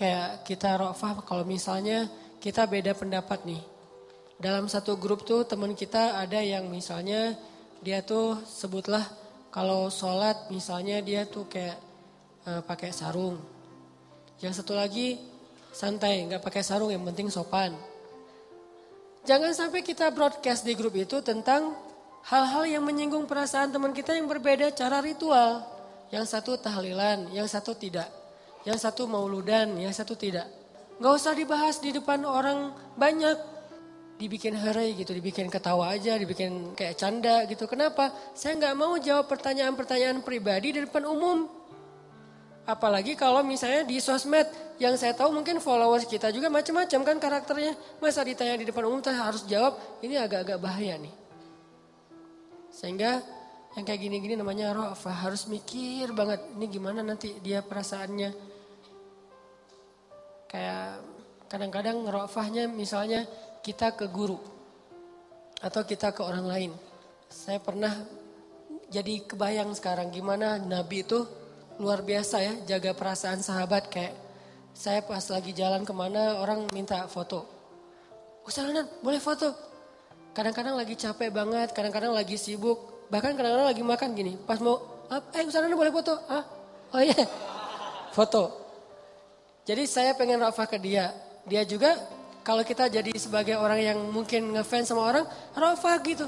kayak kita rofah kalau misalnya kita beda pendapat nih. Dalam satu grup tuh teman kita ada yang misalnya dia tuh sebutlah kalau sholat misalnya dia tuh kayak uh, pakai sarung. Yang satu lagi santai nggak pakai sarung yang penting sopan. Jangan sampai kita broadcast di grup itu tentang hal-hal yang menyinggung perasaan teman kita yang berbeda cara ritual. Yang satu tahlilan, yang satu tidak. Yang satu mauludan, yang satu tidak. Gak usah dibahas di depan orang banyak. Dibikin herai gitu, dibikin ketawa aja, dibikin kayak canda gitu. Kenapa? Saya gak mau jawab pertanyaan-pertanyaan pribadi di depan umum. Apalagi kalau misalnya di sosmed yang saya tahu mungkin followers kita juga macam-macam kan karakternya. Masa ditanya di depan umum saya harus jawab, ini agak-agak bahaya nih. Sehingga yang kayak gini-gini namanya rofa harus mikir banget ini gimana nanti dia perasaannya Kayak kadang-kadang ngerofahnya misalnya kita ke guru atau kita ke orang lain. Saya pernah jadi kebayang sekarang gimana Nabi itu luar biasa ya jaga perasaan sahabat kayak saya pas lagi jalan ke mana orang minta foto. Ustaz boleh foto? Kadang-kadang lagi capek banget, kadang-kadang lagi sibuk, bahkan kadang-kadang lagi makan gini. Pas mau, eh Ustaz boleh foto? Ah, oh iya, foto. Jadi saya pengen rafah ke dia. Dia juga kalau kita jadi sebagai orang yang mungkin ngefans sama orang, rafah gitu.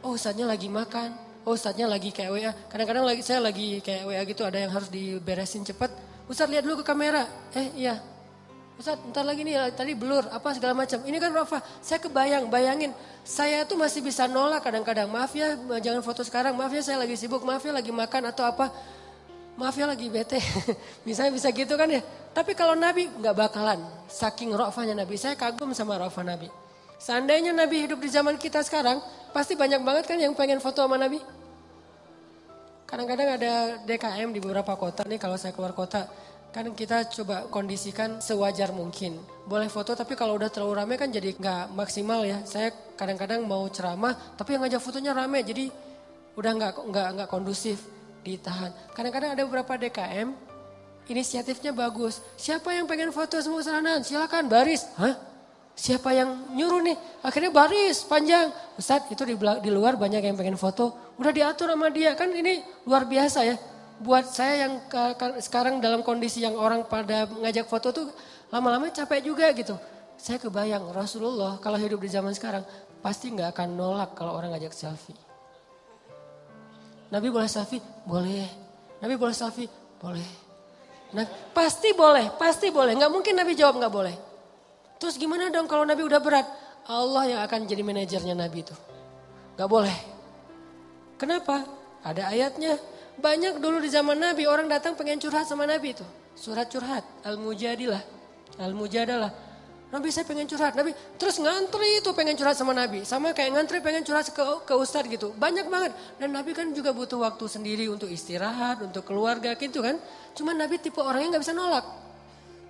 Oh ustadznya lagi makan, oh ustadznya lagi kayak WA. Kadang-kadang lagi saya lagi kayak WA gitu ada yang harus diberesin cepat. Ustadz lihat dulu ke kamera. Eh iya. Ustadz ntar lagi nih tadi blur apa segala macam. Ini kan rafah. Saya kebayang, bayangin. Saya tuh masih bisa nolak kadang-kadang. Maaf ya jangan foto sekarang. Maaf ya saya lagi sibuk. Maaf ya lagi makan atau apa maaf ya lagi bete. Misalnya bisa gitu kan ya. Tapi kalau Nabi nggak bakalan. Saking rofahnya Nabi. Saya kagum sama rofah Nabi. Seandainya Nabi hidup di zaman kita sekarang. Pasti banyak banget kan yang pengen foto sama Nabi. Kadang-kadang ada DKM di beberapa kota nih kalau saya keluar kota. Kan kita coba kondisikan sewajar mungkin. Boleh foto tapi kalau udah terlalu rame kan jadi nggak maksimal ya. Saya kadang-kadang mau ceramah tapi yang ngajak fotonya rame jadi udah nggak nggak nggak kondusif ditahan. Kadang-kadang ada beberapa DKM, inisiatifnya bagus. Siapa yang pengen foto semua Hanan? Silakan baris. Hah? Siapa yang nyuruh nih? Akhirnya baris panjang. Ustaz itu di, di luar banyak yang pengen foto. Udah diatur sama dia. Kan ini luar biasa ya. Buat saya yang sekarang dalam kondisi yang orang pada ngajak foto tuh lama-lama capek juga gitu. Saya kebayang Rasulullah kalau hidup di zaman sekarang pasti nggak akan nolak kalau orang ngajak selfie. Nabi boleh selfie? Boleh. Nabi boleh selfie? Boleh. Nah, pasti boleh, pasti boleh. Nggak mungkin Nabi jawab nggak boleh. Terus gimana dong kalau Nabi udah berat? Allah yang akan jadi manajernya Nabi itu. Nggak boleh. Kenapa? Ada ayatnya. Banyak dulu di zaman Nabi orang datang pengen curhat sama Nabi itu. Surat curhat, Al-Mujadilah. Al-Mujadalah. Nabi saya pengen curhat. Nabi terus ngantri itu pengen curhat sama Nabi. Sama kayak ngantri pengen curhat ke, ke Ustadz gitu. Banyak banget. Dan Nabi kan juga butuh waktu sendiri untuk istirahat, untuk keluarga gitu kan. Cuma Nabi tipe orangnya nggak bisa nolak.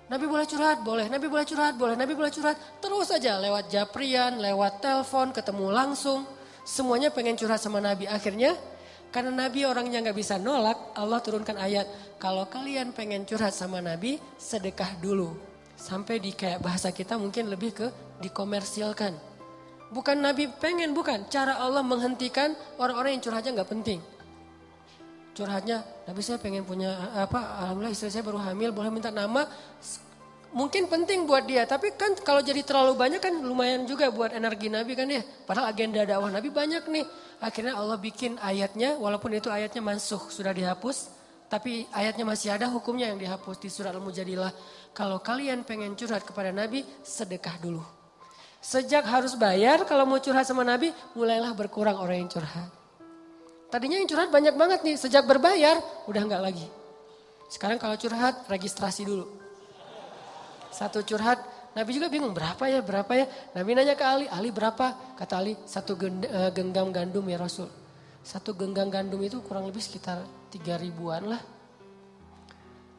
Nabi boleh curhat, boleh. Nabi boleh curhat, boleh. Nabi boleh curhat. Terus aja lewat japrian, lewat telepon, ketemu langsung. Semuanya pengen curhat sama Nabi. Akhirnya karena Nabi orangnya nggak bisa nolak, Allah turunkan ayat. Kalau kalian pengen curhat sama Nabi, sedekah dulu. Sampai di kayak bahasa kita mungkin lebih ke dikomersilkan. Bukan Nabi pengen, bukan. Cara Allah menghentikan orang-orang yang curhatnya nggak penting. Curhatnya, Nabi saya pengen punya apa? Alhamdulillah istri saya baru hamil, boleh minta nama. Mungkin penting buat dia, tapi kan kalau jadi terlalu banyak kan lumayan juga buat energi Nabi kan ya. Padahal agenda dakwah Nabi banyak nih. Akhirnya Allah bikin ayatnya, walaupun itu ayatnya mansuh, sudah dihapus. Tapi ayatnya masih ada hukumnya yang dihapus di surat Al-Mujadilah kalau kalian pengen curhat kepada Nabi, sedekah dulu. Sejak harus bayar, kalau mau curhat sama Nabi, mulailah berkurang orang yang curhat. Tadinya yang curhat banyak banget nih, sejak berbayar, udah nggak lagi. Sekarang kalau curhat, registrasi dulu. Satu curhat, Nabi juga bingung berapa ya, berapa ya. Nabi nanya ke Ali, Ali berapa? Kata Ali, satu eh, genggam gandum ya Rasul. Satu genggam gandum itu kurang lebih sekitar tiga ribuan lah.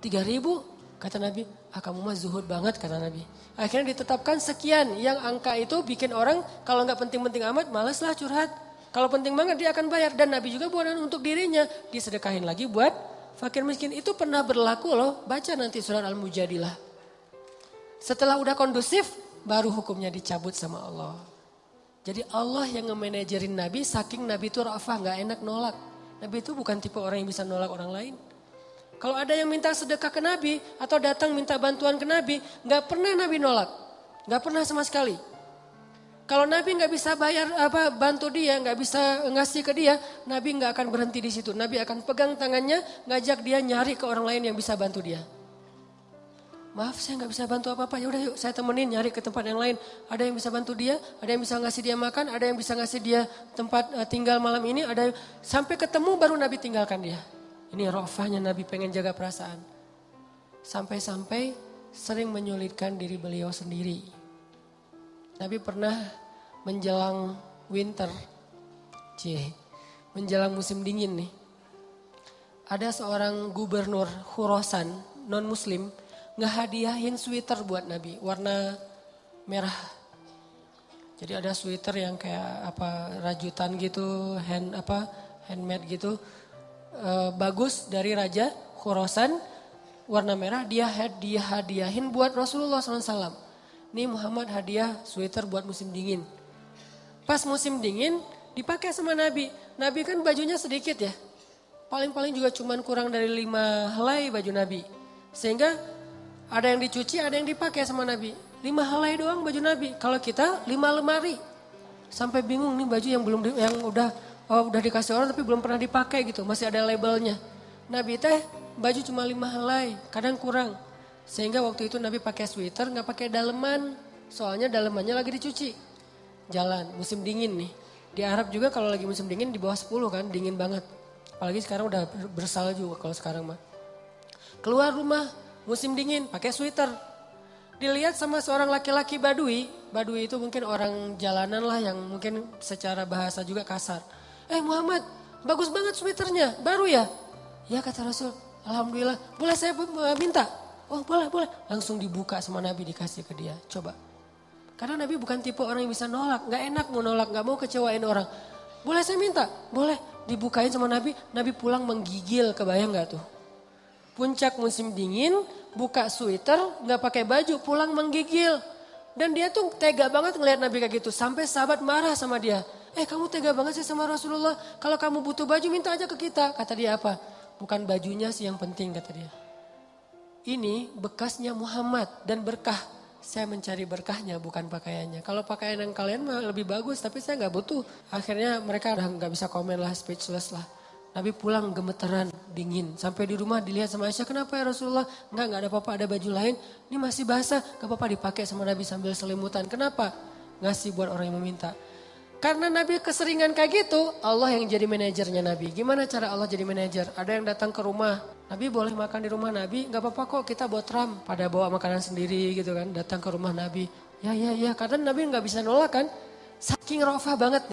Tiga ribu, Kata Nabi, ah kamu mah zuhud banget kata Nabi. Akhirnya ditetapkan sekian yang angka itu bikin orang kalau nggak penting-penting amat males lah curhat. Kalau penting banget dia akan bayar dan Nabi juga buat untuk dirinya disedekahin lagi buat fakir miskin itu pernah berlaku loh. Baca nanti surat Al-Mujadilah. Setelah udah kondusif, baru hukumnya dicabut sama Allah. Jadi Allah yang nge-manajerin Nabi, saking Nabi itu rafah, nggak enak nolak. Nabi itu bukan tipe orang yang bisa nolak orang lain. Kalau ada yang minta sedekah ke Nabi atau datang minta bantuan ke Nabi, nggak pernah Nabi nolak, nggak pernah sama sekali. Kalau Nabi nggak bisa bayar apa bantu dia, nggak bisa ngasih ke dia, Nabi nggak akan berhenti di situ. Nabi akan pegang tangannya, ngajak dia nyari ke orang lain yang bisa bantu dia. Maaf saya nggak bisa bantu apa-apa, ya udah yuk saya temenin nyari ke tempat yang lain. Ada yang bisa bantu dia, ada yang bisa ngasih dia makan, ada yang bisa ngasih dia tempat uh, tinggal malam ini, ada yang, sampai ketemu baru Nabi tinggalkan dia. Ini rofahnya Nabi pengen jaga perasaan. Sampai-sampai sering menyulitkan diri beliau sendiri. Nabi pernah menjelang winter. Cie, menjelang musim dingin nih. Ada seorang gubernur Khurasan, non muslim, ngehadiahin sweater buat Nabi, warna merah. Jadi ada sweater yang kayak apa rajutan gitu, hand apa handmade gitu uh, bagus dari Raja Khurasan warna merah dia dia hadiahin buat Rasulullah SAW. Ini Muhammad hadiah sweater buat musim dingin. Pas musim dingin dipakai sama Nabi. Nabi kan bajunya sedikit ya. Paling-paling juga cuman kurang dari lima helai baju Nabi. Sehingga ada yang dicuci, ada yang dipakai sama Nabi. Lima helai doang baju Nabi. Kalau kita lima lemari. Sampai bingung nih baju yang belum yang udah oh udah dikasih orang tapi belum pernah dipakai gitu, masih ada labelnya. Nabi teh baju cuma lima helai, kadang kurang. Sehingga waktu itu Nabi pakai sweater, nggak pakai daleman, soalnya dalemannya lagi dicuci. Jalan, musim dingin nih. Di Arab juga kalau lagi musim dingin di bawah 10 kan, dingin banget. Apalagi sekarang udah bersalju kalau sekarang mah. Keluar rumah, musim dingin, pakai sweater. Dilihat sama seorang laki-laki badui, badui itu mungkin orang jalanan lah yang mungkin secara bahasa juga kasar eh Muhammad bagus banget sweaternya, baru ya? Ya kata Rasul, Alhamdulillah, boleh saya minta? Oh boleh, boleh. Langsung dibuka sama Nabi dikasih ke dia, coba. Karena Nabi bukan tipe orang yang bisa nolak, gak enak mau nolak, gak mau kecewain orang. Boleh saya minta? Boleh. Dibukain sama Nabi, Nabi pulang menggigil, kebayang gak tuh? Puncak musim dingin, buka sweater, gak pakai baju, pulang menggigil. Dan dia tuh tega banget ngeliat Nabi kayak gitu, sampai sahabat marah sama dia. Eh kamu tega banget sih sama Rasulullah. Kalau kamu butuh baju minta aja ke kita. Kata dia apa? Bukan bajunya sih yang penting kata dia. Ini bekasnya Muhammad dan berkah. Saya mencari berkahnya bukan pakaiannya. Kalau pakaian yang kalian lebih bagus tapi saya nggak butuh. Akhirnya mereka udah nggak bisa komen lah, speechless lah. Nabi pulang gemeteran, dingin. Sampai di rumah dilihat sama Aisyah, kenapa ya Rasulullah? Enggak, enggak ada apa-apa, ada baju lain. Ini masih basah, gak apa-apa dipakai sama Nabi sambil selimutan. Kenapa? Ngasih buat orang yang meminta. Karena Nabi keseringan kayak gitu, Allah yang jadi manajernya Nabi. Gimana cara Allah jadi manajer? Ada yang datang ke rumah, Nabi boleh makan di rumah Nabi, Gak apa-apa kok kita buat ram. Pada bawa makanan sendiri gitu kan, datang ke rumah Nabi. Ya, ya, ya, karena Nabi nggak bisa nolak kan. Saking rofah banget